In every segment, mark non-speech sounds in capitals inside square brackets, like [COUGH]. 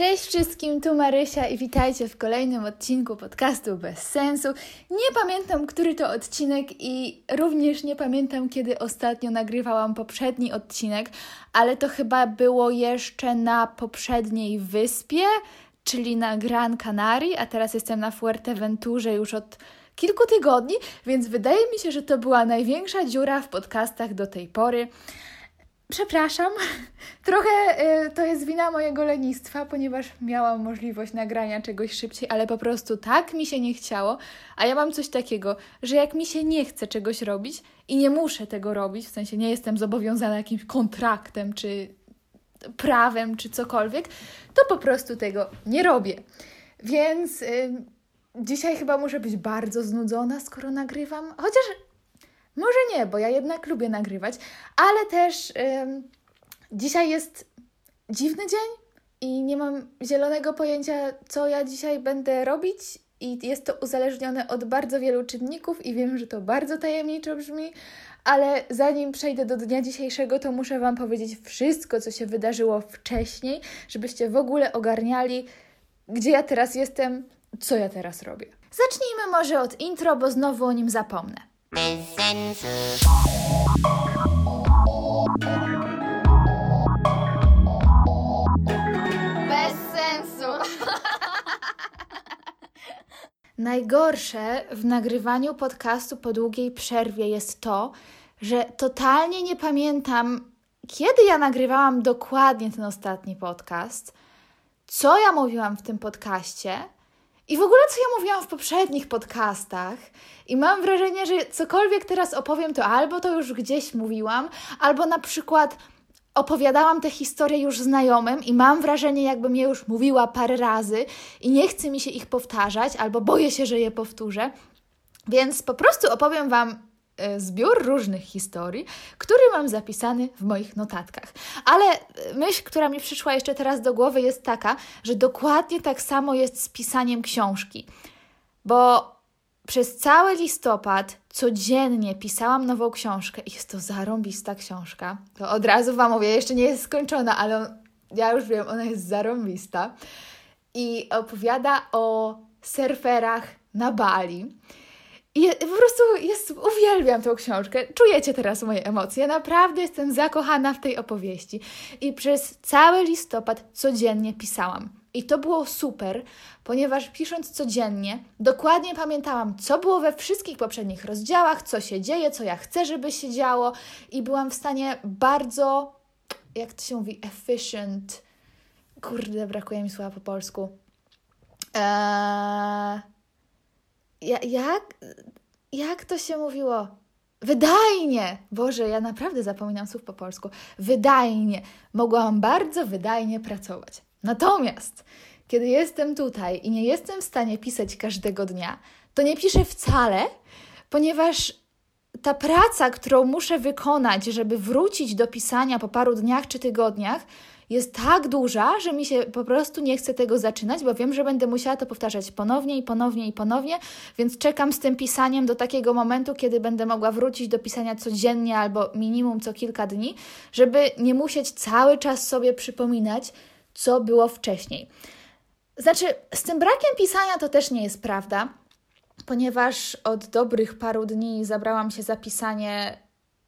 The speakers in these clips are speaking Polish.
Cześć wszystkim, tu Marysia i witajcie w kolejnym odcinku podcastu Bez Sensu. Nie pamiętam, który to odcinek i również nie pamiętam, kiedy ostatnio nagrywałam poprzedni odcinek, ale to chyba było jeszcze na poprzedniej wyspie, czyli na Gran Canaria, a teraz jestem na Fuerteventurze już od kilku tygodni, więc wydaje mi się, że to była największa dziura w podcastach do tej pory. Przepraszam, [LAUGHS] trochę y, to jest wina mojego lenistwa, ponieważ miałam możliwość nagrania czegoś szybciej, ale po prostu tak mi się nie chciało. A ja mam coś takiego, że jak mi się nie chce czegoś robić i nie muszę tego robić, w sensie nie jestem zobowiązana jakimś kontraktem czy prawem czy cokolwiek, to po prostu tego nie robię. Więc y, dzisiaj chyba muszę być bardzo znudzona, skoro nagrywam, chociaż może nie, bo ja jednak lubię nagrywać, ale też ym, dzisiaj jest dziwny dzień i nie mam zielonego pojęcia, co ja dzisiaj będę robić. I jest to uzależnione od bardzo wielu czynników, i wiem, że to bardzo tajemniczo brzmi, ale zanim przejdę do dnia dzisiejszego, to muszę Wam powiedzieć wszystko, co się wydarzyło wcześniej, żebyście w ogóle ogarniali, gdzie ja teraz jestem, co ja teraz robię. Zacznijmy może od intro, bo znowu o nim zapomnę. Bez sensu. Bez sensu. [LAUGHS] Najgorsze w nagrywaniu podcastu po długiej przerwie jest to, że totalnie nie pamiętam, kiedy ja nagrywałam dokładnie ten ostatni podcast, co ja mówiłam w tym podcaście i w ogóle, co ja mówiłam w poprzednich podcastach, i mam wrażenie, że cokolwiek teraz opowiem, to albo to już gdzieś mówiłam, albo na przykład opowiadałam tę historię już znajomym i mam wrażenie, jakbym je już mówiła parę razy i nie chce mi się ich powtarzać, albo boję się, że je powtórzę. Więc po prostu opowiem Wam zbiór różnych historii, który mam zapisany w moich notatkach. Ale myśl, która mi przyszła jeszcze teraz do głowy, jest taka, że dokładnie tak samo jest z pisaniem książki. Bo przez cały listopad codziennie pisałam nową książkę i jest to zarąbista książka. To od razu Wam mówię, jeszcze nie jest skończona, ale ja już wiem, ona jest zarąbista. I opowiada o surferach na Bali. I po prostu jest, uwielbiam tą książkę. Czujecie teraz moje emocje. Naprawdę jestem zakochana w tej opowieści. I przez cały listopad codziennie pisałam. I to było super, ponieważ pisząc codziennie, dokładnie pamiętałam, co było we wszystkich poprzednich rozdziałach, co się dzieje, co ja chcę, żeby się działo, i byłam w stanie bardzo, jak to się mówi, efficient. Kurde, brakuje mi słowa po polsku. Eee jak, jak to się mówiło? Wydajnie! Boże, ja naprawdę zapominam słów po polsku. Wydajnie. Mogłam bardzo wydajnie pracować. Natomiast, kiedy jestem tutaj i nie jestem w stanie pisać każdego dnia, to nie piszę wcale, ponieważ ta praca, którą muszę wykonać, żeby wrócić do pisania po paru dniach czy tygodniach, jest tak duża, że mi się po prostu nie chce tego zaczynać, bo wiem, że będę musiała to powtarzać ponownie i ponownie i ponownie, więc czekam z tym pisaniem do takiego momentu, kiedy będę mogła wrócić do pisania codziennie albo minimum co kilka dni, żeby nie musieć cały czas sobie przypominać, co było wcześniej. Znaczy, z tym brakiem pisania to też nie jest prawda, ponieważ od dobrych paru dni zabrałam się za pisanie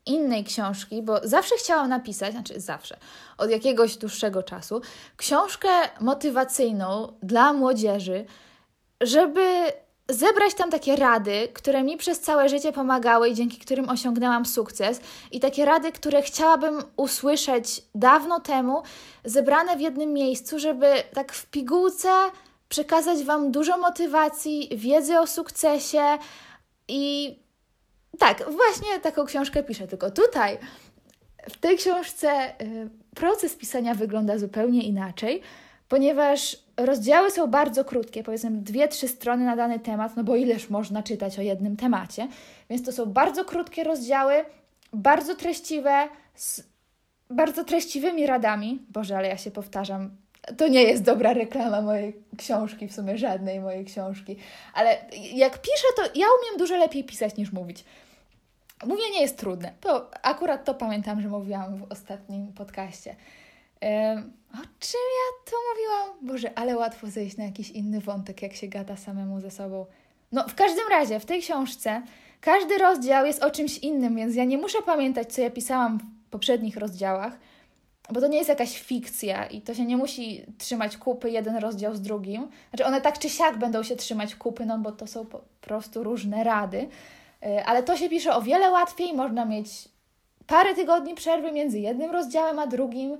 innej książki, bo zawsze chciałam napisać, znaczy zawsze, od jakiegoś dłuższego czasu, książkę motywacyjną dla młodzieży, żeby zebrać tam takie rady, które mi przez całe życie pomagały i dzięki którym osiągnęłam sukces, i takie rady, które chciałabym usłyszeć dawno temu, zebrane w jednym miejscu, żeby tak w pigułce przekazać Wam dużo motywacji, wiedzy o sukcesie i tak, właśnie taką książkę piszę, tylko tutaj w tej książce y, proces pisania wygląda zupełnie inaczej, ponieważ rozdziały są bardzo krótkie, powiedzmy dwie, trzy strony na dany temat, no bo ileż można czytać o jednym temacie, więc to są bardzo krótkie rozdziały, bardzo treściwe, z bardzo treściwymi radami. Boże, ale ja się powtarzam, to nie jest dobra reklama mojej książki, w sumie żadnej mojej książki, ale jak piszę, to ja umiem dużo lepiej pisać niż mówić. Mówienie jest trudne. To akurat to pamiętam, że mówiłam w ostatnim podcaście. o czym ja to mówiłam? Boże, ale łatwo zejść na jakiś inny wątek, jak się gada samemu ze sobą. No, w każdym razie, w tej książce każdy rozdział jest o czymś innym, więc ja nie muszę pamiętać, co ja pisałam w poprzednich rozdziałach, bo to nie jest jakaś fikcja i to się nie musi trzymać kupy jeden rozdział z drugim. Znaczy, one tak czy siak będą się trzymać kupy, no bo to są po prostu różne rady. Y, ale to się pisze o wiele łatwiej, można mieć parę tygodni przerwy między jednym rozdziałem a drugim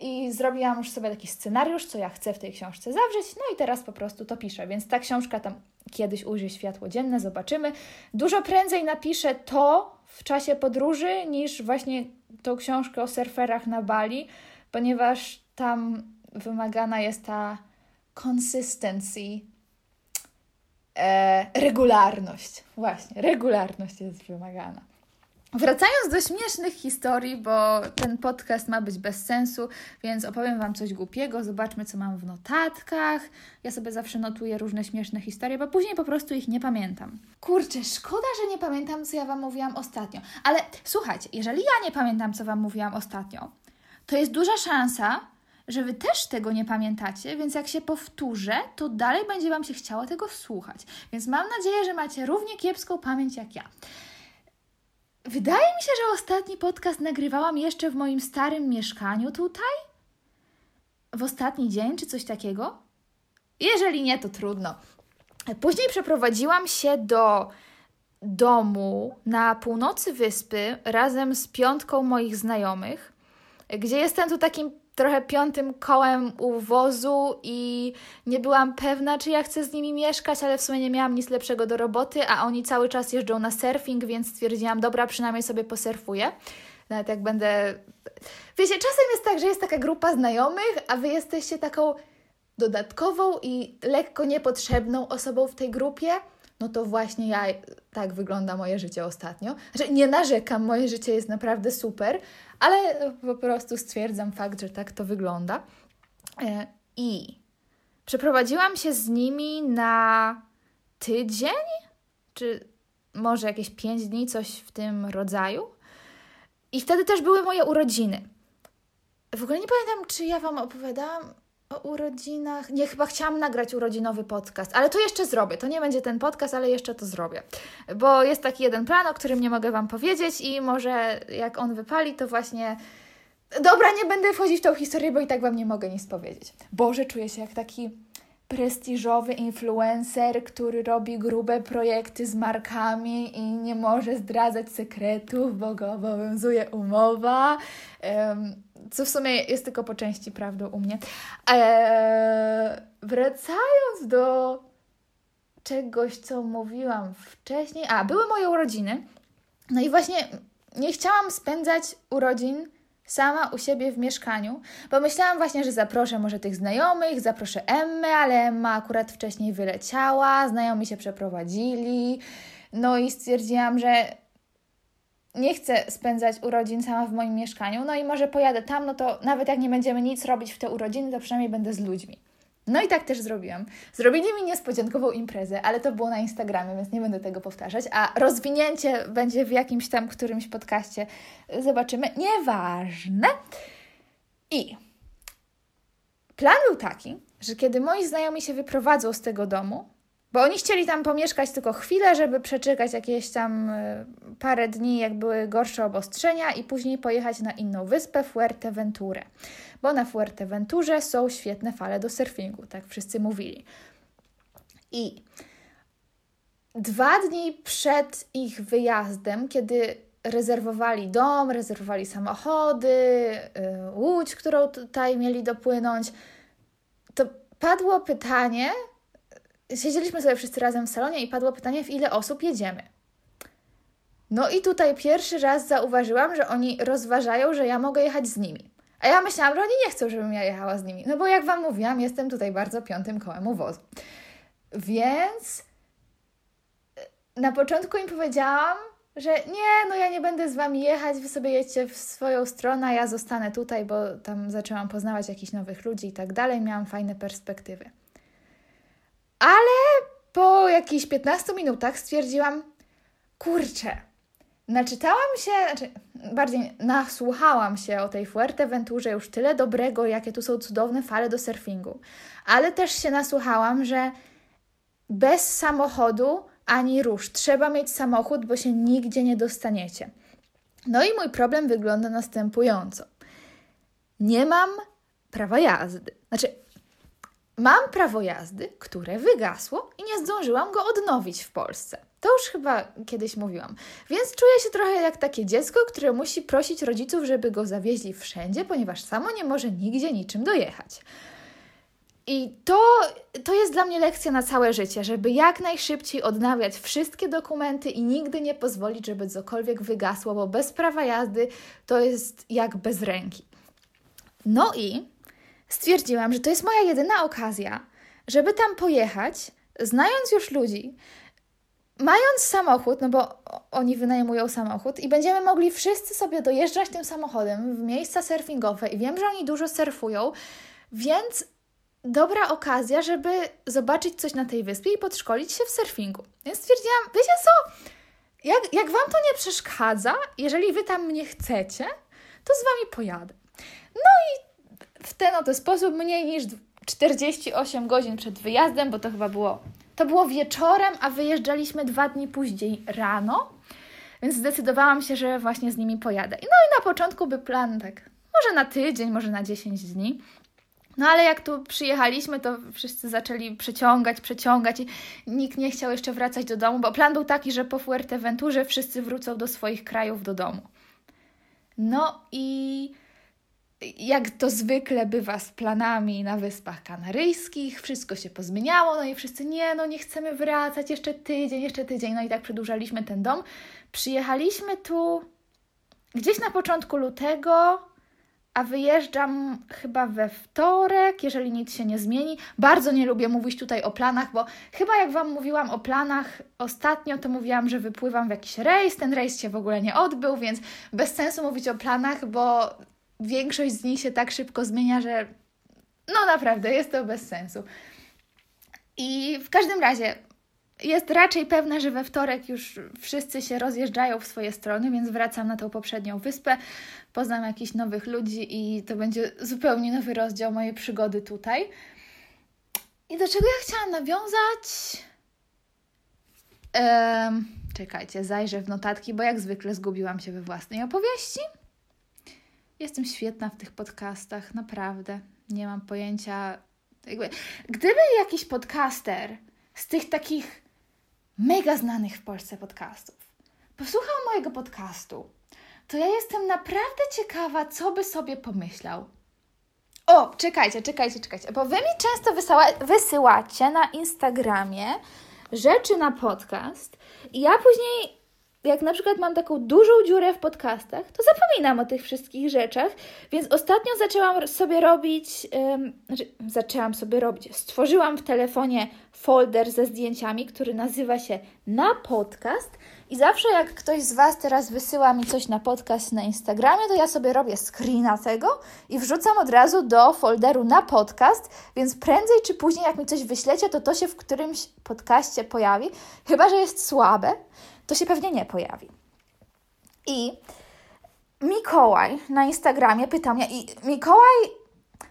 i zrobiłam już sobie taki scenariusz, co ja chcę w tej książce zawrzeć, no i teraz po prostu to piszę. Więc ta książka tam kiedyś ujrzy światło dzienne, zobaczymy. Dużo prędzej napiszę to w czasie podróży niż właśnie tą książkę o surferach na Bali, ponieważ tam wymagana jest ta consistency, e, regularność. Właśnie, regularność jest wymagana. Wracając do śmiesznych historii, bo ten podcast ma być bez sensu, więc opowiem Wam coś głupiego. Zobaczmy, co mam w notatkach. Ja sobie zawsze notuję różne śmieszne historie, bo później po prostu ich nie pamiętam. Kurczę, szkoda, że nie pamiętam, co ja Wam mówiłam ostatnio. Ale słuchajcie, jeżeli ja nie pamiętam, co Wam mówiłam ostatnio, to jest duża szansa, że Wy też tego nie pamiętacie, więc jak się powtórzę, to dalej będzie Wam się chciało tego słuchać. Więc mam nadzieję, że macie równie kiepską pamięć jak ja. Wydaje mi się, że ostatni podcast nagrywałam jeszcze w moim starym mieszkaniu tutaj. W ostatni dzień, czy coś takiego. Jeżeli nie, to trudno. Później przeprowadziłam się do domu na północy wyspy razem z piątką moich znajomych, gdzie jestem tu takim trochę piątym kołem u wozu i nie byłam pewna, czy ja chcę z nimi mieszkać, ale w sumie nie miałam nic lepszego do roboty, a oni cały czas jeżdżą na surfing, więc stwierdziłam, dobra, przynajmniej sobie posurfuję. Nawet jak będę... Wiecie, czasem jest tak, że jest taka grupa znajomych, a wy jesteście taką dodatkową i lekko niepotrzebną osobą w tej grupie, no to właśnie ja, tak wygląda moje życie ostatnio. Znaczy, nie narzekam, moje życie jest naprawdę super, ale po prostu stwierdzam fakt, że tak to wygląda. E, I przeprowadziłam się z nimi na tydzień, czy może jakieś pięć dni, coś w tym rodzaju. I wtedy też były moje urodziny. W ogóle nie pamiętam, czy ja Wam opowiadałam o urodzinach. Nie, chyba chciałam nagrać urodzinowy podcast, ale to jeszcze zrobię. To nie będzie ten podcast, ale jeszcze to zrobię. Bo jest taki jeden plan, o którym nie mogę Wam powiedzieć, i może jak on wypali, to właśnie. Dobra, nie będę wchodzić w tą historię, bo i tak Wam nie mogę nic powiedzieć. Boże, czuję się jak taki prestiżowy influencer, który robi grube projekty z markami i nie może zdradzać sekretów, bo go obowiązuje umowa. Um, co w sumie jest tylko po części prawdą u mnie. Eee, wracając do czegoś, co mówiłam wcześniej. A, były moje urodziny. No i właśnie nie chciałam spędzać urodzin sama u siebie w mieszkaniu, bo myślałam właśnie, że zaproszę może tych znajomych, zaproszę Emmę, ale Emma akurat wcześniej wyleciała, znajomi się przeprowadzili. No i stwierdziłam, że nie chcę spędzać urodzin sama w moim mieszkaniu, no i może pojadę tam, no to nawet jak nie będziemy nic robić w te urodziny, to przynajmniej będę z ludźmi. No i tak też zrobiłam. Zrobili mi niespodziankową imprezę, ale to było na Instagramie, więc nie będę tego powtarzać, a rozwinięcie będzie w jakimś tam którymś podcaście. Zobaczymy. Nieważne. I plan był taki, że kiedy moi znajomi się wyprowadzą z tego domu, bo oni chcieli tam pomieszkać tylko chwilę, żeby przeczekać jakieś tam e, parę dni, jak były gorsze obostrzenia, i później pojechać na inną wyspę, Fuerteventurę. Bo na Fuerteventurze są świetne fale do surfingu, tak wszyscy mówili. I dwa dni przed ich wyjazdem, kiedy rezerwowali dom, rezerwowali samochody, e, łódź, którą tutaj mieli dopłynąć, to padło pytanie, siedzieliśmy sobie wszyscy razem w salonie i padło pytanie, w ile osób jedziemy. No i tutaj pierwszy raz zauważyłam, że oni rozważają, że ja mogę jechać z nimi. A ja myślałam, że oni nie chcą, żebym ja jechała z nimi. No bo jak Wam mówiłam, jestem tutaj bardzo piątym kołem uwozu. Więc e, na początku im powiedziałam, że nie, no ja nie będę z Wami jechać, Wy sobie jedźcie w swoją stronę, a ja zostanę tutaj, bo tam zaczęłam poznawać jakichś nowych ludzi i tak dalej, miałam fajne perspektywy. Ale po jakichś 15 minutach stwierdziłam, kurczę, naczytałam się, znaczy bardziej nasłuchałam się o tej Fuerteventurze już tyle dobrego, jakie tu są cudowne fale do surfingu. Ale też się nasłuchałam, że bez samochodu ani rusz. Trzeba mieć samochód, bo się nigdzie nie dostaniecie. No i mój problem wygląda następująco. Nie mam prawa jazdy. Znaczy, mam prawo jazdy, które wygasło i nie zdążyłam go odnowić w Polsce. To już chyba kiedyś mówiłam. Więc czuję się trochę jak takie dziecko, które musi prosić rodziców, żeby go zawieźli wszędzie, ponieważ samo nie może nigdzie niczym dojechać. I to, to jest dla mnie lekcja na całe życie, żeby jak najszybciej odnawiać wszystkie dokumenty i nigdy nie pozwolić, żeby cokolwiek wygasło, bo bez prawa jazdy to jest jak bez ręki. No i stwierdziłam, że to jest moja jedyna okazja, żeby tam pojechać, znając już ludzi, mając samochód, no bo oni wynajmują samochód i będziemy mogli wszyscy sobie dojeżdżać tym samochodem w miejsca surfingowe i wiem, że oni dużo surfują, więc dobra okazja, żeby zobaczyć coś na tej wyspie i podszkolić się w surfingu. Więc stwierdziłam, wiecie co, jak, jak Wam to nie przeszkadza, jeżeli Wy tam mnie chcecie, to z Wami pojadę. No i w ten oto sposób, mniej niż 48 godzin przed wyjazdem, bo to chyba było, to było wieczorem, a wyjeżdżaliśmy dwa dni później rano, więc zdecydowałam się, że właśnie z nimi pojadę. No i na początku był plan tak, może na tydzień, może na 10 dni, no ale jak tu przyjechaliśmy, to wszyscy zaczęli przeciągać, przeciągać i nikt nie chciał jeszcze wracać do domu, bo plan był taki, że po Fuerteventurze wszyscy wrócą do swoich krajów do domu. No i jak to zwykle bywa z planami na Wyspach Kanaryjskich, wszystko się pozmieniało, no i wszyscy nie, no nie chcemy wracać, jeszcze tydzień, jeszcze tydzień, no i tak przedłużaliśmy ten dom. Przyjechaliśmy tu gdzieś na początku lutego, a wyjeżdżam chyba we wtorek, jeżeli nic się nie zmieni. Bardzo nie lubię mówić tutaj o planach, bo chyba jak Wam mówiłam o planach ostatnio, to mówiłam, że wypływam w jakiś rejs. Ten rejs się w ogóle nie odbył, więc bez sensu mówić o planach, bo większość z nich się tak szybko zmienia, że no naprawdę jest to bez sensu. I w każdym razie jest raczej pewne, że we wtorek już wszyscy się rozjeżdżają w swoje strony, więc wracam na tą poprzednią wyspę, poznam jakichś nowych ludzi i to będzie zupełnie nowy rozdział mojej przygody tutaj. I do czego ja chciałam nawiązać? Ehm, czekajcie, zajrzę w notatki, bo jak zwykle zgubiłam się we własnej opowieści. Jestem świetna w tych podcastach, naprawdę. Nie mam pojęcia. Jakby, gdyby jakiś podcaster z tych takich mega znanych w Polsce podcastów posłuchał mojego podcastu, to ja jestem naprawdę ciekawa, co by sobie pomyślał. O, czekajcie, czekajcie, czekajcie, bo wy mi często wysyła, wysyłacie na Instagramie rzeczy na podcast i ja później jak na przykład mam taką dużą dziurę w podcastach, to zapominam o tych wszystkich rzeczach, więc ostatnio zaczęłam sobie robić, um, zaczęłam sobie robić, stworzyłam w telefonie folder ze zdjęciami, który nazywa się Na Podcast i zawsze jak ktoś z Was teraz wysyła mi coś na podcast na Instagramie, to ja sobie robię screena tego i wrzucam od razu do folderu na podcast, więc prędzej czy później jak mi coś wyślecie, to to się w którymś podcaście pojawi, chyba że jest słabe to się pewnie nie pojawi. I Mikołaj na Instagramie pyta mnie, i Mikołaj,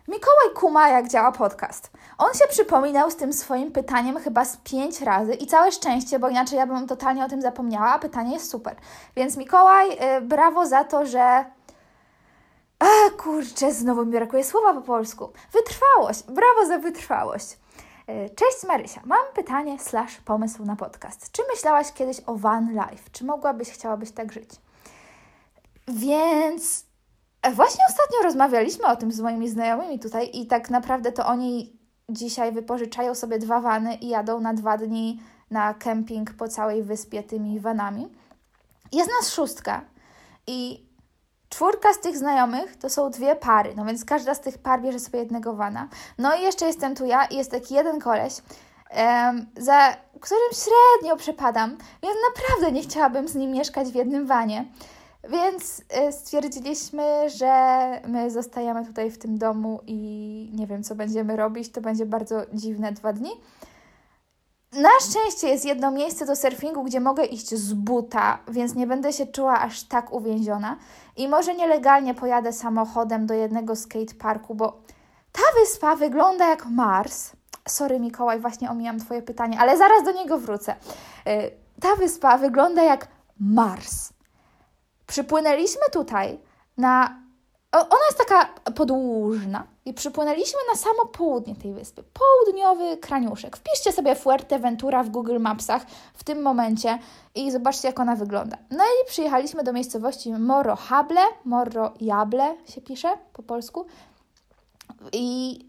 Mikołaj kuma, jak działa podcast. On się przypominał z tym swoim pytaniem chyba z pięć razy i całe szczęście, bo inaczej ja bym totalnie o tym zapomniała, a pytanie jest super. Więc Mikołaj, y, brawo za to, że a, kurczę, znowu mi brakuje słowa po polsku. Wytrwałość. Brawo za wytrwałość. E, cześć Marysia, mam pytanie slash pomysł na podcast. Czy myślałaś kiedyś o van life? Czy mogłabyś, chciałabyś tak żyć? Więc e, właśnie ostatnio rozmawialiśmy o tym z moimi znajomymi tutaj i tak naprawdę to oni dzisiaj wypożyczają sobie dwa wany i jadą na dwa dni na kemping po całej wyspie tymi vanami. Jest nas szóstka i Czwórka z tych znajomych to są dwie pary, no więc każda z tych par bierze sobie jednego wana. No i jeszcze jestem tu ja i jest taki jeden koleś, um, za którym średnio przepadam, więc naprawdę nie chciałabym z nim mieszkać w jednym wanie. Więc y, stwierdziliśmy, że my zostajemy tutaj w tym domu i nie wiem, co będziemy robić. To będzie bardzo dziwne dwa dni. Na szczęście jest jedno miejsce do surfingu, gdzie mogę iść z buta, więc nie będę się czuła aż tak uwięziona. I może nielegalnie pojadę samochodem do jednego skateparku, bo ta wyspa wygląda jak Mars. Sorry, Mikołaj, właśnie omijam Twoje pytanie, ale zaraz do niego wrócę. Y, ta wyspa wygląda jak Mars. Przypłynęliśmy tutaj na ona jest taka podłużna i przypłynęliśmy na samo południe tej wyspy. Południowy kraniuszek. Wpiszcie sobie Fuerteventura w Google Mapsach w tym momencie i zobaczcie, jak ona wygląda. No i przyjechaliśmy do miejscowości Morro Hable, Morro Jable się pisze po polsku. I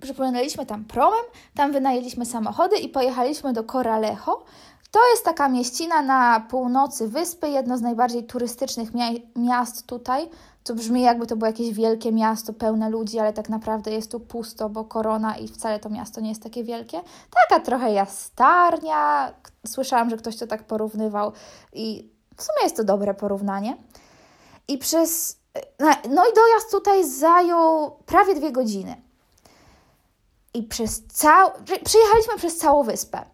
przypłynęliśmy tam promem, tam wynajęliśmy samochody i pojechaliśmy do Coralejo. To jest taka mieścina na północy wyspy, jedno z najbardziej turystycznych miast tutaj. To brzmi jakby to było jakieś wielkie miasto pełne ludzi, ale tak naprawdę jest tu pusto, bo korona i wcale to miasto nie jest takie wielkie. Taka trochę jastarnia. Słyszałam, że ktoś to tak porównywał i w sumie jest to dobre porównanie. I przez. No i dojazd tutaj zajął prawie dwie godziny. I przez całą. Przyjechaliśmy przez całą wyspę.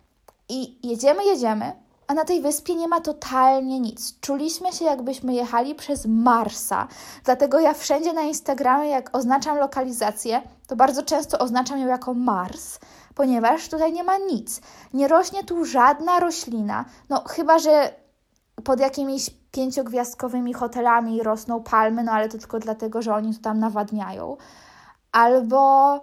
I jedziemy, jedziemy, a na tej wyspie nie ma totalnie nic. Czuliśmy się, jakbyśmy jechali przez Marsa. Dlatego ja wszędzie na Instagramie, jak oznaczam lokalizację, to bardzo często oznaczam ją jako Mars, ponieważ tutaj nie ma nic. Nie rośnie tu żadna roślina. No, chyba że pod jakimiś pięciogwiazdkowymi hotelami rosną palmy, no ale to tylko dlatego, że oni tu tam nawadniają. Albo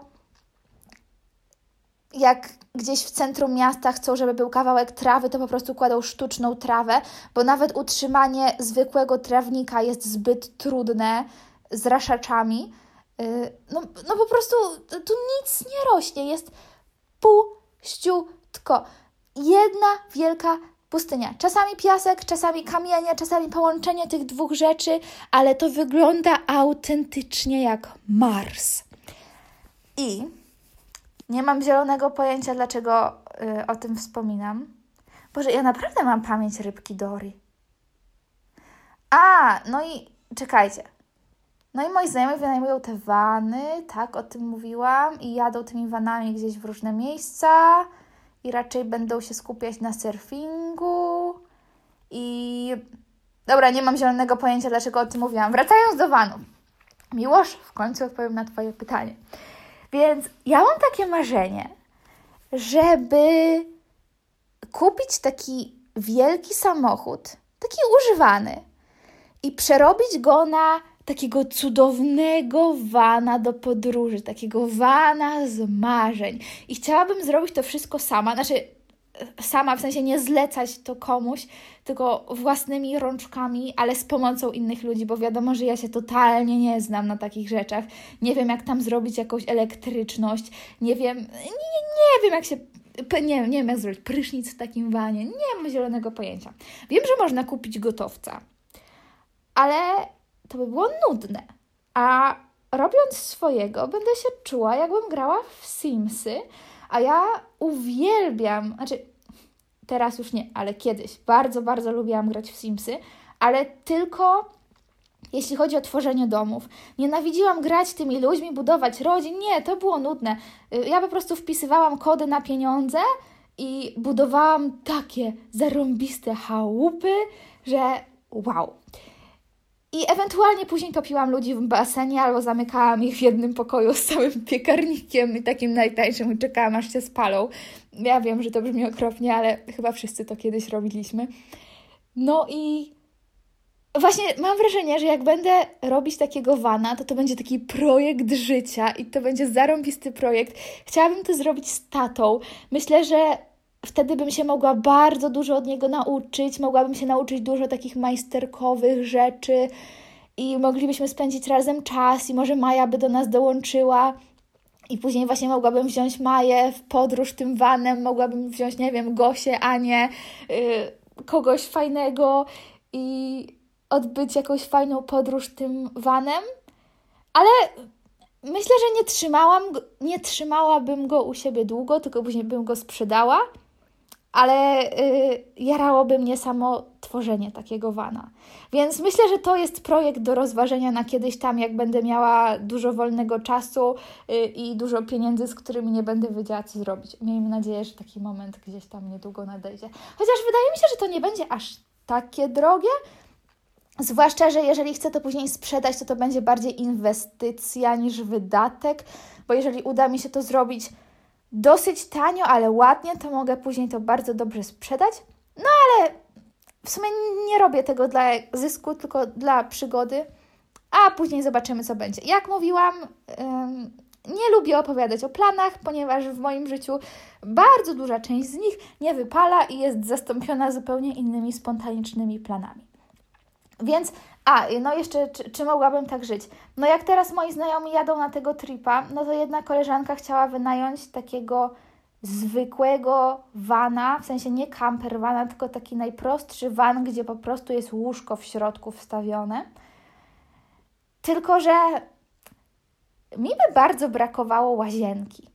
jak gdzieś w centrum miasta chcą, żeby był kawałek trawy, to po prostu kładą sztuczną trawę, bo nawet utrzymanie zwykłego trawnika jest zbyt trudne z raszaczami. Y, no, no po prostu tu nic nie rośnie, jest puściutko. Jedna wielka pustynia. Czasami piasek, czasami kamienie, czasami połączenie tych dwóch rzeczy, ale to wygląda autentycznie jak Mars. I nie mam zielonego pojęcia, dlaczego y, o tym wspominam. Boże, ja naprawdę mam pamięć rybki Dory. A, no i czekajcie. No i moi znajomi wynajmują te wany, tak, o tym mówiłam, i jadą tymi vanami gdzieś w różne miejsca i raczej będą się skupiać na surfingu i... Dobra, nie mam zielonego pojęcia, dlaczego o tym mówiłam. Wracając do vanów. Miłosz, w końcu odpowiem na Twoje pytanie. Więc ja mam takie marzenie, żeby kupić taki wielki samochód, taki używany, i przerobić go na takiego cudownego wana do podróży, takiego wana z marzeń. I chciałabym zrobić to wszystko sama. Znaczy, sama, w sensie nie zlecać to komuś, tylko własnymi rączkami, ale z pomocą innych ludzi, bo wiadomo, że ja się totalnie nie znam na takich rzeczach. Nie wiem, jak tam zrobić jakąś elektryczność, nie wiem, nie, nie wiem, jak się. Nie, nie wiem, jak zrobić prysznic w takim wanie, nie mam zielonego pojęcia. Wiem, że można kupić gotowca, ale to by było nudne. A robiąc swojego, będę się czuła, jakbym grała w Simsy, a ja uwielbiam, znaczy teraz już nie, ale kiedyś bardzo, bardzo lubiłam grać w Simsy, ale tylko jeśli chodzi o tworzenie domów. Nienawidziłam grać tymi ludźmi, budować rodzin. Nie, to było nudne. Y, ja po prostu wpisywałam kody na pieniądze i budowałam takie zarąbiste chałupy, że wow. I ewentualnie później topiłam ludzi w basenie albo zamykałam ich w jednym pokoju z całym piekarnikiem i takim najtańszym i czekałam aż się spalą. Ja wiem, że to brzmi okropnie, ale chyba wszyscy to kiedyś robiliśmy. No i właśnie mam wrażenie, że jak będę robić takiego wana, to to będzie taki projekt życia i to będzie zarąbisty projekt. Chciałabym to zrobić z tatą. Myślę, że wtedy bym się mogła bardzo dużo od niego nauczyć, mogłabym się nauczyć dużo takich majsterkowych rzeczy i moglibyśmy spędzić razem czas i może Maja by do nas dołączyła. I później właśnie mogłabym wziąć Maję w podróż tym vanem, mogłabym wziąć, nie wiem, Gosię, Anię, yy, kogoś fajnego i odbyć jakąś fajną podróż tym vanem. Ale myślę, że nie trzymałam, nie trzymałabym go u siebie długo, tylko później bym go sprzedała ale yy, jarałoby mnie samo tworzenie takiego wana. Więc myślę, że to jest projekt do rozważenia na kiedyś tam, jak będę miała dużo wolnego czasu yy, i dużo pieniędzy, z którymi nie będę wiedziała, co zrobić. Miejmy nadzieję, że taki moment gdzieś tam niedługo nadejdzie. Chociaż wydaje mi się, że to nie będzie aż takie drogie. Zwłaszcza, że jeżeli chcę to później sprzedać, to to będzie bardziej inwestycja niż wydatek, bo jeżeli uda mi się to zrobić dosyć tanio, ale ładnie, to mogę później to bardzo dobrze sprzedać. No ale w sumie nie robię tego dla zysku, tylko dla przygody, a później zobaczymy, co będzie. Jak mówiłam, nie lubię opowiadać o planach, ponieważ w moim życiu bardzo duża część z nich nie wypala i jest zastąpiona zupełnie innymi spontanicznymi planami. Więc, a, no jeszcze, czy, czy, mogłabym tak żyć? No jak teraz moi znajomi jadą na tego tripa, no to jedna koleżanka chciała wynająć takiego zwykłego vana, w sensie nie camper vana, tylko taki najprostszy van, gdzie po prostu jest łóżko w środku wstawione. Tylko, że mi by bardzo brakowało łazienki.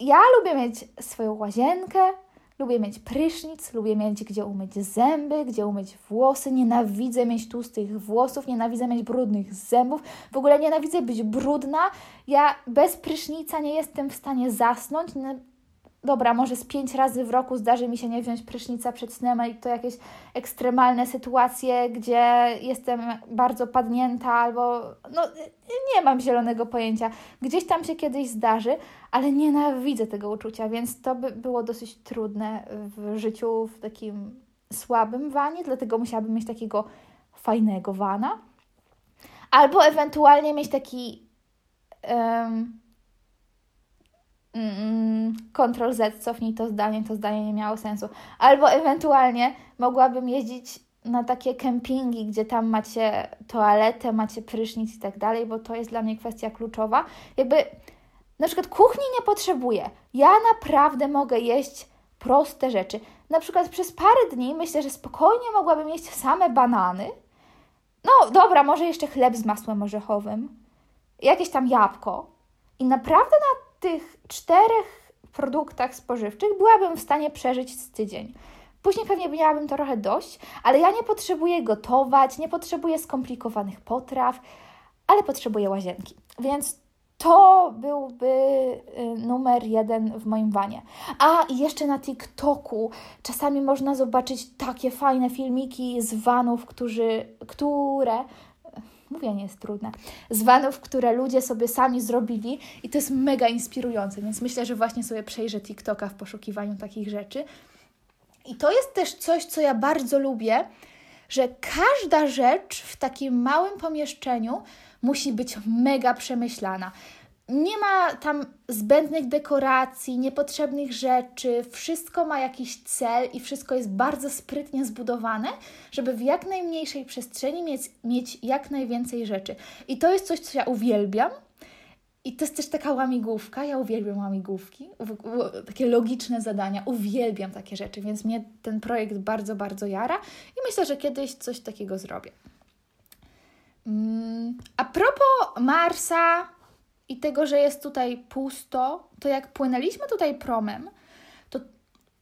Ja lubię mieć swoją łazienkę, Lubię mieć prysznic, lubię mieć gdzie umyć zęby, gdzie umyć włosy. Nienawidzę mieć tłustych włosów, nienawidzę mieć brudnych zębów. W ogóle nienawidzę być brudna. Ja bez prysznica nie jestem w stanie zasnąć dobra, może z pięć razy w roku zdarzy mi się nie wziąć prysznica przed snem i to jakieś ekstremalne sytuacje, gdzie jestem bardzo padnięta albo no nie mam zielonego pojęcia. Gdzieś tam się kiedyś zdarzy, ale nienawidzę tego uczucia, więc to by było dosyć trudne w życiu w takim słabym wanie, dlatego musiałabym mieć takiego fajnego wana. Albo ewentualnie mieć taki um, Ctrl Z, cofnij to zdanie, to zdanie nie miało sensu. Albo ewentualnie mogłabym jeździć na takie kempingi, gdzie tam macie toaletę, macie prysznic i tak dalej, bo to jest dla mnie kwestia kluczowa. Jakby na przykład kuchni nie potrzebuję. Ja naprawdę mogę jeść proste rzeczy. Na przykład przez parę dni myślę, że spokojnie mogłabym jeść same banany. No dobra, może jeszcze chleb z masłem orzechowym, jakieś tam jabłko. I naprawdę na tych czterech produktach spożywczych byłabym w stanie przeżyć z tydzień. Później pewnie miałabym trochę dość, ale ja nie potrzebuję gotować, nie potrzebuję skomplikowanych potraw, ale potrzebuję łazienki. Więc to byłby y, numer jeden w moim wanie. A i jeszcze na TikToku czasami można zobaczyć takie fajne filmiki z vanów, którzy, które mówienie jest trudne, z vanów, które ludzie sobie sami zrobili i to jest mega inspirujące, więc myślę, że właśnie sobie przejrzę TikToka w poszukiwaniu takich rzeczy. I to jest też coś, co ja bardzo lubię, że każda rzecz w takim małym pomieszczeniu musi być mega przemyślana nie ma tam zbędnych dekoracji, niepotrzebnych rzeczy, wszystko ma jakiś cel i wszystko jest bardzo sprytnie zbudowane, żeby w jak najmniejszej przestrzeni mieć, mieć jak najwięcej rzeczy. I to jest coś, co ja uwielbiam. I to jest też taka łamigłówka. Ja uwielbiam łamigłówki, takie logiczne zadania. Uwielbiam takie rzeczy, więc mnie ten projekt bardzo, bardzo jara i myślę, że kiedyś coś takiego zrobię. Mm, a propos Marsa, i tego, że jest tutaj pusto, to jak płynęliśmy tutaj promem, to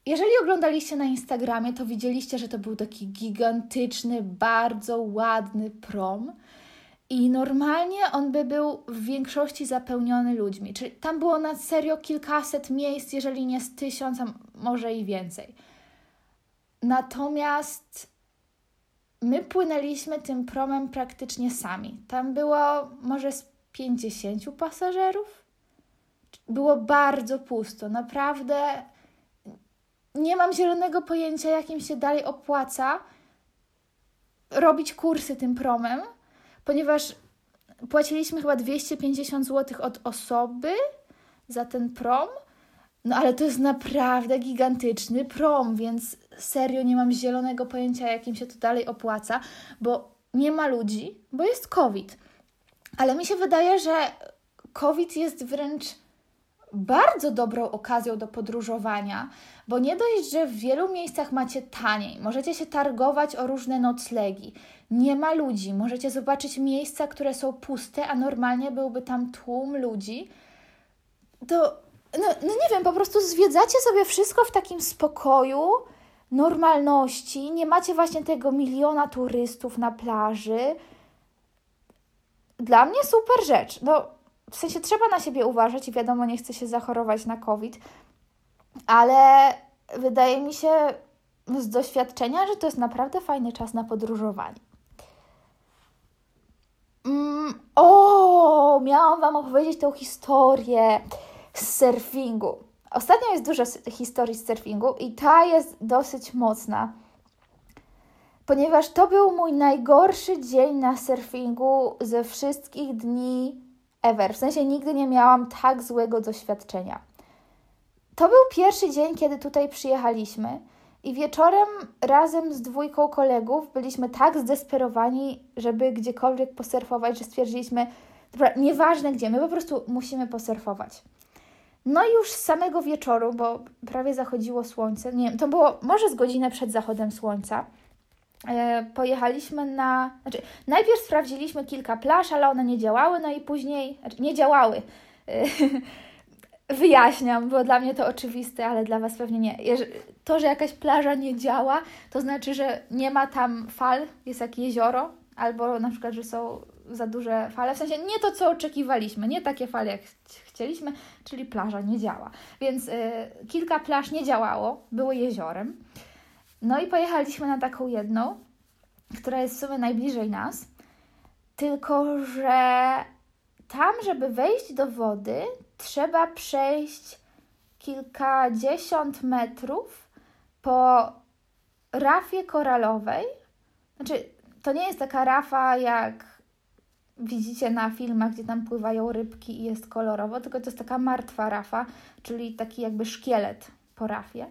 jeżeli oglądaliście na Instagramie, to widzieliście, że to był taki gigantyczny, bardzo ładny prom. I normalnie on by był w większości zapełniony ludźmi. Czyli tam było na serio kilkaset miejsc, jeżeli nie z tysiąc, a może i więcej. Natomiast my płynęliśmy tym promem praktycznie sami. Tam było może z 50 pasażerów. Było bardzo pusto, naprawdę nie mam zielonego pojęcia, jakim się dalej opłaca robić kursy tym promem, ponieważ płaciliśmy chyba 250 zł od osoby za ten prom. No ale to jest naprawdę gigantyczny prom, więc serio nie mam zielonego pojęcia, jakim się to dalej opłaca, bo nie ma ludzi, bo jest COVID. Ale mi się wydaje, że COVID jest wręcz bardzo dobrą okazją do podróżowania, bo nie dość, że w wielu miejscach macie taniej, możecie się targować o różne noclegi, nie ma ludzi, możecie zobaczyć miejsca, które są puste, a normalnie byłby tam tłum ludzi, to no, no nie wiem, po prostu zwiedzacie sobie wszystko w takim spokoju, normalności, nie macie właśnie tego miliona turystów na plaży. Dla mnie super rzecz. No, w sensie trzeba na siebie uważać i wiadomo, nie chce się zachorować na COVID, ale wydaje mi się z doświadczenia, że to jest naprawdę fajny czas na podróżowanie. Mm, o, miałam Wam opowiedzieć tą historię z surfingu. Ostatnio jest dużo historii z surfingu i ta jest dosyć mocna, ponieważ to był mój najgorszy dzień na surfingu ze wszystkich dni ever. W sensie nigdy nie miałam tak złego doświadczenia. To był pierwszy dzień, kiedy tutaj przyjechaliśmy. I wieczorem razem z dwójką kolegów byliśmy tak zdesperowani, żeby gdziekolwiek posurfować, że stwierdziliśmy, dobra, nieważne gdzie, my po prostu musimy posurfować. No i już z samego wieczoru, bo prawie zachodziło słońce, nie wiem, to było może z godzinę przed zachodem słońca, pojechaliśmy na. Znaczy, najpierw sprawdziliśmy kilka plaż, ale one nie działały, no i później. Znaczy, nie działały. E, [LAUGHS] wyjaśniam, bo dla mnie to oczywiste, ale dla Was pewnie nie. To, że jakaś plaża nie działa, to znaczy, że nie ma tam fal, jest jak jezioro, albo na przykład, że są za duże fale, w sensie nie to, co oczekiwaliśmy, nie takie fale, jak chcieliśmy, czyli plaża nie działa. Więc y, kilka plaż nie działało, były jeziorem. No i pojechaliśmy na taką jedną, która jest w sumie najbliżej nas, tylko że tam, żeby wejść do wody, trzeba przejść kilkadziesiąt metrów po rafie koralowej. Znaczy, to nie jest taka rafa jak widzicie na filmach, gdzie tam pływają rybki i jest kolorowo, tylko to jest taka martwa rafa, czyli taki jakby szkielet po rafie.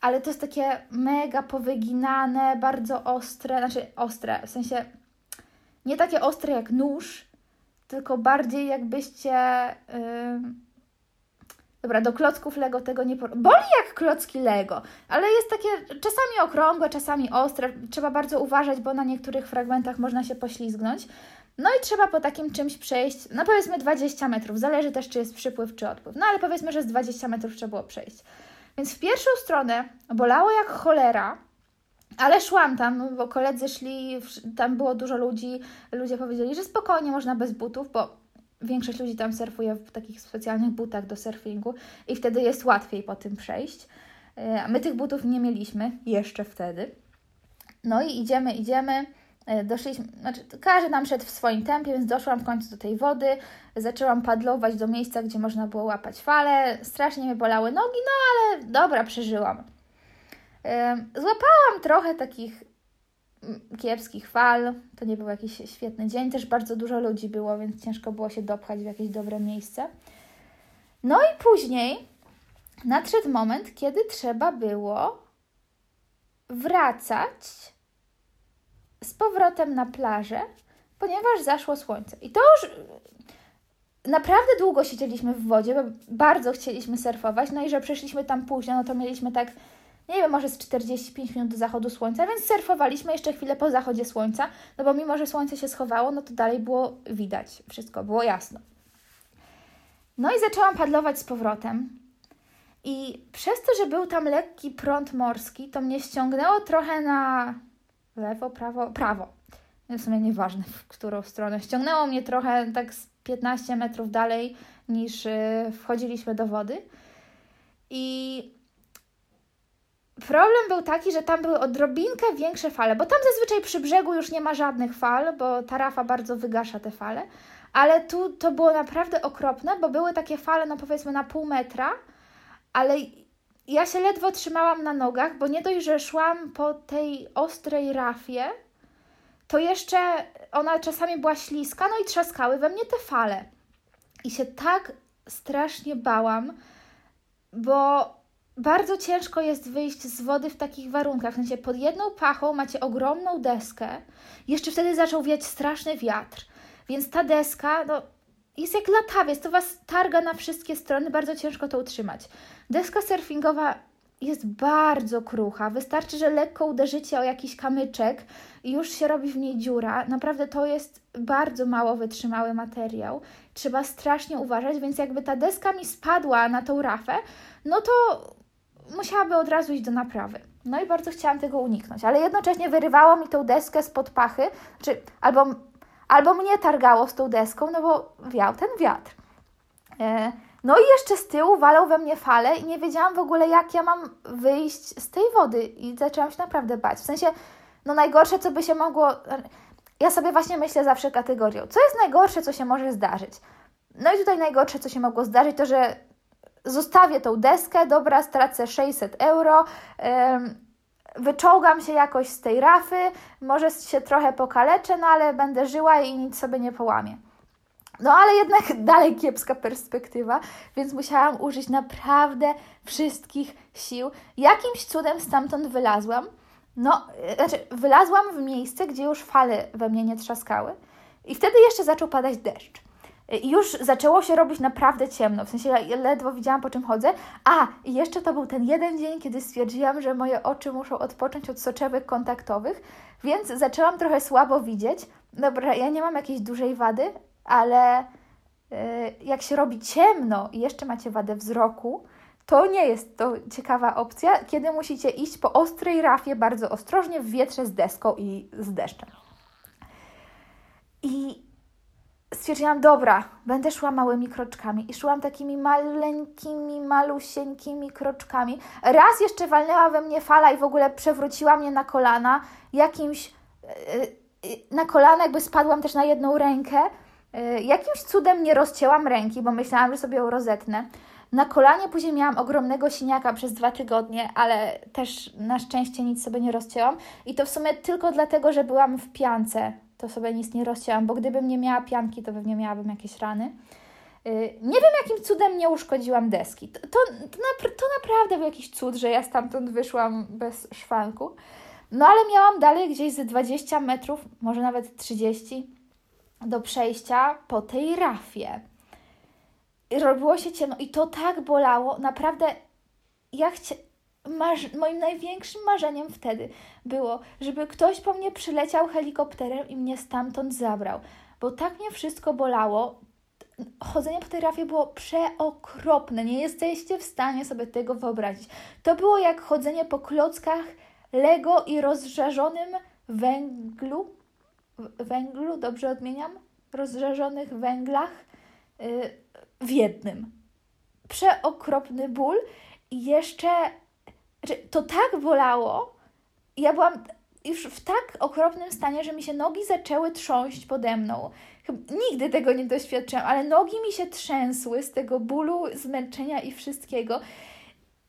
Ale to jest takie mega powyginane, bardzo ostre, znaczy ostre, w sensie nie takie ostre jak nóż, tylko bardziej jakbyście. Yy... Dobra, do klocków Lego tego nie. Por... Boli jak klocki Lego, ale jest takie czasami okrągłe, czasami ostre. Trzeba bardzo uważać, bo na niektórych fragmentach można się poślizgnąć. No i trzeba po takim czymś przejść, no powiedzmy 20 metrów, zależy też czy jest przypływ czy odpływ, no ale powiedzmy, że z 20 metrów trzeba było przejść. Więc w pierwszą stronę bolało jak cholera, ale szłam tam, bo koledzy szli, tam było dużo ludzi, ludzie powiedzieli, że spokojnie można bez butów, bo większość ludzi tam surfuje w takich specjalnych butach do surfingu i wtedy jest łatwiej po tym przejść. E, my tych butów nie mieliśmy jeszcze wtedy. No i idziemy, idziemy. E, doszliśmy, znaczy każdy nam szedł w swoim tempie, więc doszłam w końcu do tej wody, zaczęłam padlować do miejsca, gdzie można było łapać fale, strasznie mnie bolały nogi, no ale dobra, przeżyłam. E, złapałam trochę takich mm, kiepskich fal, to nie był jakiś świetny dzień, też bardzo dużo ludzi było, więc ciężko było się dopchać w jakieś dobre miejsce. No i później nadszedł moment, kiedy trzeba było wracać z powrotem na plażę, ponieważ zaszło słońce. I to już naprawdę długo siedzieliśmy w wodzie, bo bardzo chcieliśmy surfować, no i że przeszliśmy tam późno, no to mieliśmy tak, nie wiem, może z 45 minut do zachodu słońca, więc surfowaliśmy jeszcze chwilę po zachodzie słońca, no bo mimo, że słońce się schowało, no to dalej było widać, wszystko było jasno. No i zaczęłam padlować z powrotem. I przez to, że był tam lekki prąd morski, to mnie ściągnęło trochę na lewo, prawo, prawo. W sumie nieważne, w którą stronę. Ściągnęło mnie trochę tak z 15 metrów dalej niż y, wchodziliśmy do wody. I problem był taki, że tam były odrobinkę większe fale, bo tam zazwyczaj przy brzegu już nie ma żadnych fal, bo tarafa bardzo wygasza te fale. Ale tu to było naprawdę okropne, bo były takie fale, no powiedzmy na pół metra, ale ja się ledwo trzymałam na nogach, bo nie dość, że szłam po tej ostrej rafie, to jeszcze ona czasami była śliska, no i trzaskały we mnie te fale. I się tak strasznie bałam, bo bardzo ciężko jest wyjść z wody w takich warunkach. W sensie pod jedną pachą macie ogromną deskę, jeszcze wtedy zaczął wiać straszny wiatr, więc ta deska, no jest jak latawiec, to Was targa na wszystkie strony, bardzo ciężko to utrzymać. Deska surfingowa jest bardzo krucha. Wystarczy, że lekko uderzycie o jakiś kamyczek i już się robi w niej dziura. Naprawdę to jest bardzo mało wytrzymały materiał. trzeba strasznie uważać, więc jakby ta deska mi spadła na tą rafę, no to musiałaby od razu iść do naprawy. No i bardzo chciałam tego uniknąć, ale jednocześnie wyrywało mi tą deskę spod pachy, czy albo, albo mnie targało z tą deską, no bo wiał ten wiatr. E, no i jeszcze z tyłu walał we mnie fale i nie wiedziałam w ogóle, jak ja mam wyjść z tej wody i zaczęłam się naprawdę bać. W sensie, no najgorsze, co by się mogło... Ja sobie właśnie myślę zawsze kategorią, co jest najgorsze, co się może zdarzyć? No i tutaj najgorsze, co się mogło zdarzyć, to że zostawię tą deskę, dobra, stracę 600 euro, wyczołgam się jakoś z tej rafy, może się trochę pokaleczę, no ale będę żyła i nic sobie nie połamię. No ale jednak [LAUGHS] dalej kiepska perspektywa, więc musiałam użyć naprawdę wszystkich sił. Jakimś cudem stamtąd wylazłam. No, znaczy, wylazłam w miejsce, gdzie już fale we mnie nie trzaskały. I wtedy jeszcze zaczął padać deszcz. Już zaczęło się robić naprawdę ciemno, w sensie ja ledwo widziałam po czym chodzę. A, i jeszcze to był ten jeden dzień, kiedy stwierdziłam, że moje oczy muszą odpocząć od soczewek kontaktowych, więc zaczęłam trochę słabo widzieć. Dobra, ja nie mam jakiejś dużej wady, ale yy, jak się robi ciemno i jeszcze macie wadę wzroku, to nie jest to ciekawa opcja, kiedy musicie iść po ostrej rafie bardzo ostrożnie w wietrze z deską i z deszczem. I stwierdziłam, dobra, będę szła małymi kroczkami. I szłam takimi maleńkimi, malusieńkimi kroczkami. Raz jeszcze walnęła we mnie fala i w ogóle przewróciła mnie na kolana. Jakimś, yy, na kolana jakby spadłam też na jedną rękę. Yy, jakimś cudem nie rozcięłam ręki, bo myślałam, że sobie ją rozetnę. Na kolanie później miałam ogromnego siniaka przez dwa tygodnie, ale też na szczęście nic sobie nie rozcięłam. I to w sumie tylko dlatego, że byłam w piance to sobie nic nie rozcięłam, bo gdybym nie miała pianki, to pewnie miałabym jakieś rany. Y, nie wiem, jakim cudem nie uszkodziłam deski. To, to, to, to naprawdę był jakiś cud, że ja stamtąd wyszłam bez szwanku. No ale miałam dalej gdzieś ze 20 metrów, może nawet 30 do przejścia po tej rafie. I robiło się ciemno i to tak bolało. Naprawdę ja chciałam Marz moim największym marzeniem wtedy było, żeby ktoś po mnie przyleciał helikopterem i mnie stamtąd zabrał, bo tak mnie wszystko bolało. Chodzenie po tej rafie było przeokropne. Nie jesteście w stanie sobie tego wyobrazić. To było jak chodzenie po klockach Lego i rozżarzonym węglu. Węglu, dobrze odmieniam? Rozżarzonych węglach yy, w jednym. Przeokropny ból i jeszcze znaczy, to tak bolało. Ja byłam już w tak okropnym stanie, że mi się nogi zaczęły trząść pode mną. Nigdy tego nie doświadczyłam, ale nogi mi się trzęsły z tego bólu, zmęczenia i wszystkiego.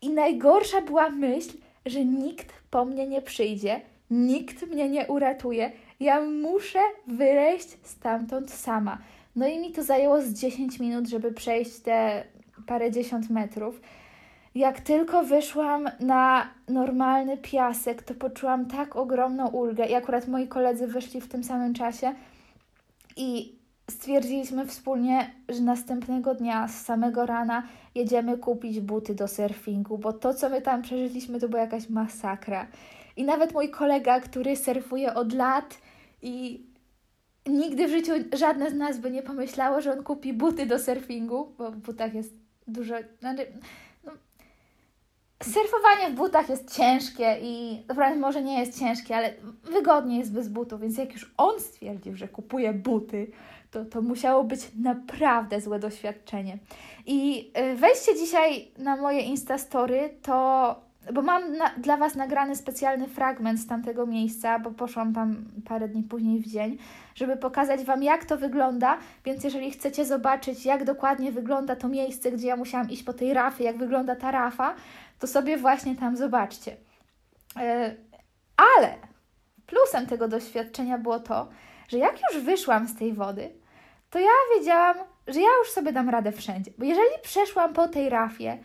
I najgorsza była myśl, że nikt po mnie nie przyjdzie, nikt mnie nie uratuje. Ja muszę wyleźć stamtąd sama. No i mi to zajęło z 10 minut, żeby przejść te parę dziesiąt metrów. Jak tylko wyszłam na normalny piasek, to poczułam tak ogromną ulgę. I akurat moi koledzy wyszli w tym samym czasie i stwierdziliśmy wspólnie, że następnego dnia, z samego rana, jedziemy kupić buty do surfingu, bo to, co my tam przeżyliśmy, to była jakaś masakra. I nawet mój kolega, który surfuje od lat i nigdy w życiu żadne z nas by nie pomyślało, że on kupi buty do surfingu, bo w butach jest dużo. Znaczy, surfowanie w butach jest ciężkie i naprawdę może nie jest ciężkie, ale wygodnie jest bez butów, więc jak już on stwierdził, że kupuje buty, to, to musiało być naprawdę złe doświadczenie. I y, wejście dzisiaj na moje Instastory to bo mam na, dla Was nagrany specjalny fragment z tamtego miejsca, bo poszłam tam parę dni później w dzień, żeby pokazać Wam, jak to wygląda. Więc jeżeli chcecie zobaczyć, jak dokładnie wygląda to miejsce, gdzie ja musiałam iść po tej rafie, jak wygląda ta rafa, to sobie właśnie tam zobaczcie. E, ale plusem tego doświadczenia było to, że jak już wyszłam z tej wody, to ja wiedziałam, że ja już sobie dam radę wszędzie. Bo jeżeli przeszłam po tej rafie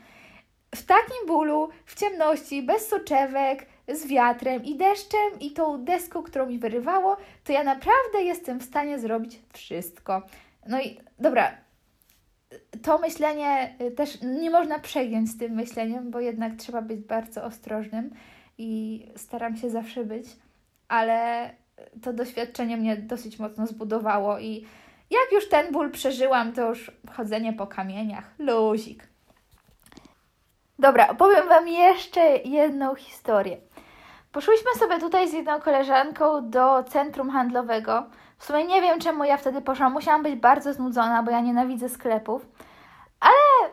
w takim bólu, w ciemności, bez soczewek, z wiatrem i deszczem i tą deską, którą mi wyrywało, to ja naprawdę jestem w stanie zrobić wszystko. No i dobra, to myślenie y, też nie można przegiąć z tym myśleniem, bo jednak trzeba być bardzo ostrożnym i staram się zawsze być, ale to doświadczenie mnie dosyć mocno zbudowało i Jak już ten ból przeżyłam, to już chodzenie po kamieniach, luzik. Dobra, opowiem Wam jeszcze jedną historię. Poszłyśmy sobie tutaj z jedną koleżanką do centrum handlowego. W sumie nie wiem, czemu ja wtedy poszłam. Musiałam być bardzo znudzona, bo ja nienawidzę sklepów. Ale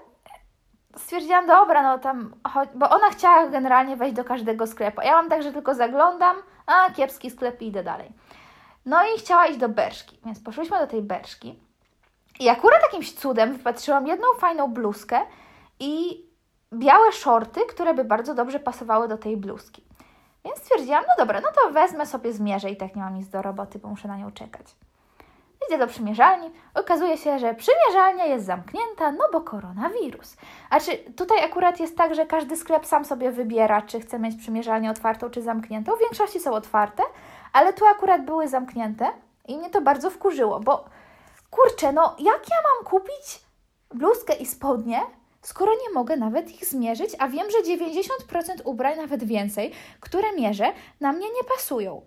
stwierdziłam, dobra, no tam, bo ona chciała generalnie wejść do każdego sklepu. Ja mam tak, że tylko zaglądam, a kiepski sklep i idę dalej. No i chciała iść do Berszki, więc poszłyśmy do tej Berszki. I akurat jakimś cudem wypatrzyłam jedną fajną bluzkę i białe shorty, które by bardzo dobrze pasowały do tej bluzki. Więc stwierdziłam, no dobra, no to wezmę sobie zmierzę i tak nie mam nic do roboty, bo muszę na nią czekać. Idzie do przymierzalni, okazuje się, że przymierzalnia jest zamknięta, no bo koronawirus. A czy tutaj akurat jest tak, że każdy sklep sam sobie wybiera, czy chce mieć przymierzalnię otwartą, czy zamkniętą. W większości są otwarte, ale tu akurat były zamknięte i mnie to bardzo wkurzyło, bo kurczę, no jak ja mam kupić bluzkę i spodnie, skoro nie mogę nawet ich zmierzyć, a wiem, że 90% ubrań, nawet więcej, które mierzę, na mnie nie pasują.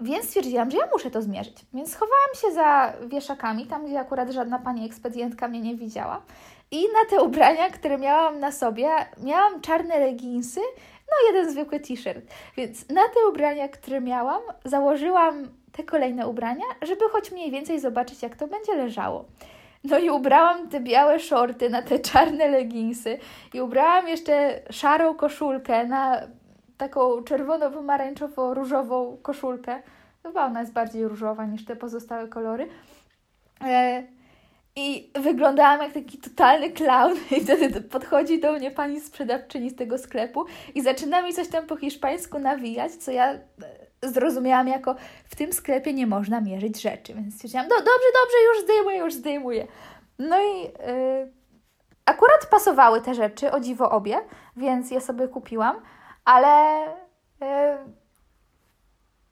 Więc stwierdziłam, że ja muszę to zmierzyć. Więc schowałam się za wieszakami, tam gdzie akurat żadna pani ekspedientka mnie nie widziała. I na te ubrania, które miałam na sobie, miałam czarne leginsy, no jeden zwykły t-shirt. Więc na te ubrania, które miałam, założyłam te kolejne ubrania, żeby choć mniej więcej zobaczyć, jak to będzie leżało. No i ubrałam te białe shorty na te czarne leginsy i ubrałam jeszcze szarą koszulkę na taką czerwono-pomarańczowo-różową koszulkę. Chyba ona jest bardziej różowa niż te pozostałe kolory. E, I wyglądałam jak taki totalny clown. [LAUGHS] I wtedy podchodzi do mnie pani sprzedawczyni z tego sklepu i zaczyna mi coś tam po hiszpańsku nawijać, co ja zrozumiałam jako w tym sklepie nie można mierzyć rzeczy. Więc stwierdziłam, no dobrze, dobrze, już zdejmuję, już zdejmuję. No i yy, akurat pasowały te rzeczy, o dziwo obie, więc je sobie kupiłam, ale yy,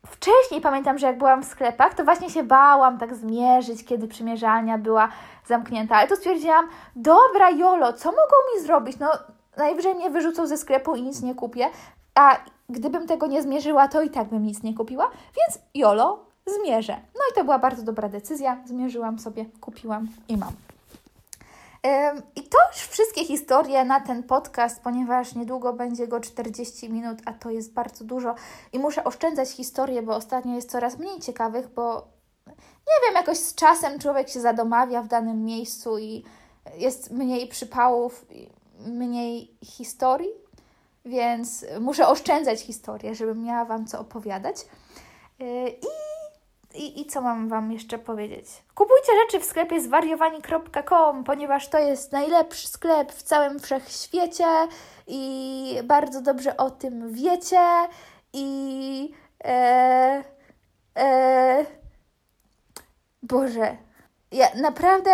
wcześniej pamiętam, że jak byłam w sklepach, to właśnie się bałam tak zmierzyć, kiedy przymierzalnia była zamknięta, ale to stwierdziłam, dobra Jolo, co mogą mi zrobić? No najwyżej mnie wyrzucą ze sklepu i nic nie kupię, a gdybym tego nie zmierzyła, to i tak bym nic nie kupiła, więc Jolo, zmierzę. No i to była bardzo dobra decyzja, zmierzyłam sobie, kupiłam i mam. I to już wszystkie historie na ten podcast, ponieważ niedługo będzie go 40 minut, a to jest bardzo dużo i muszę oszczędzać historie, bo ostatnio jest coraz mniej ciekawych, bo nie wiem, jakoś z czasem człowiek się zadomawia w danym miejscu i jest mniej przypałów, mniej historii, więc muszę oszczędzać historię, żebym miała Wam co opowiadać. Y, I i, I co mam Wam jeszcze powiedzieć? Kupujcie rzeczy w sklepie zwariowani.com, ponieważ to jest najlepszy sklep w całym wszechświecie i bardzo dobrze o tym wiecie. I. E, e, Boże, ja naprawdę.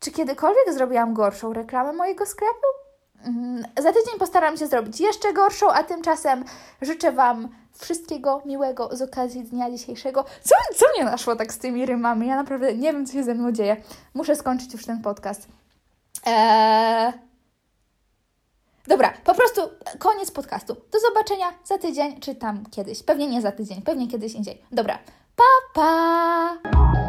Czy kiedykolwiek zrobiłam gorszą reklamę mojego sklepu? Mm, za tydzień postaram się zrobić jeszcze gorszą, a tymczasem życzę Wam wszystkiego miłego z okazji dnia dzisiejszego. Co, co mnie naszło tak z tymi rymami? Ja naprawdę nie wiem, co się ze mną dzieje. Muszę skończyć już ten podcast. Eee... Dobra, po prostu koniec podcastu. Do zobaczenia za tydzień, czy tam kiedyś. Pewnie nie za tydzień, pewnie kiedyś indziej. Dobra, pa pa!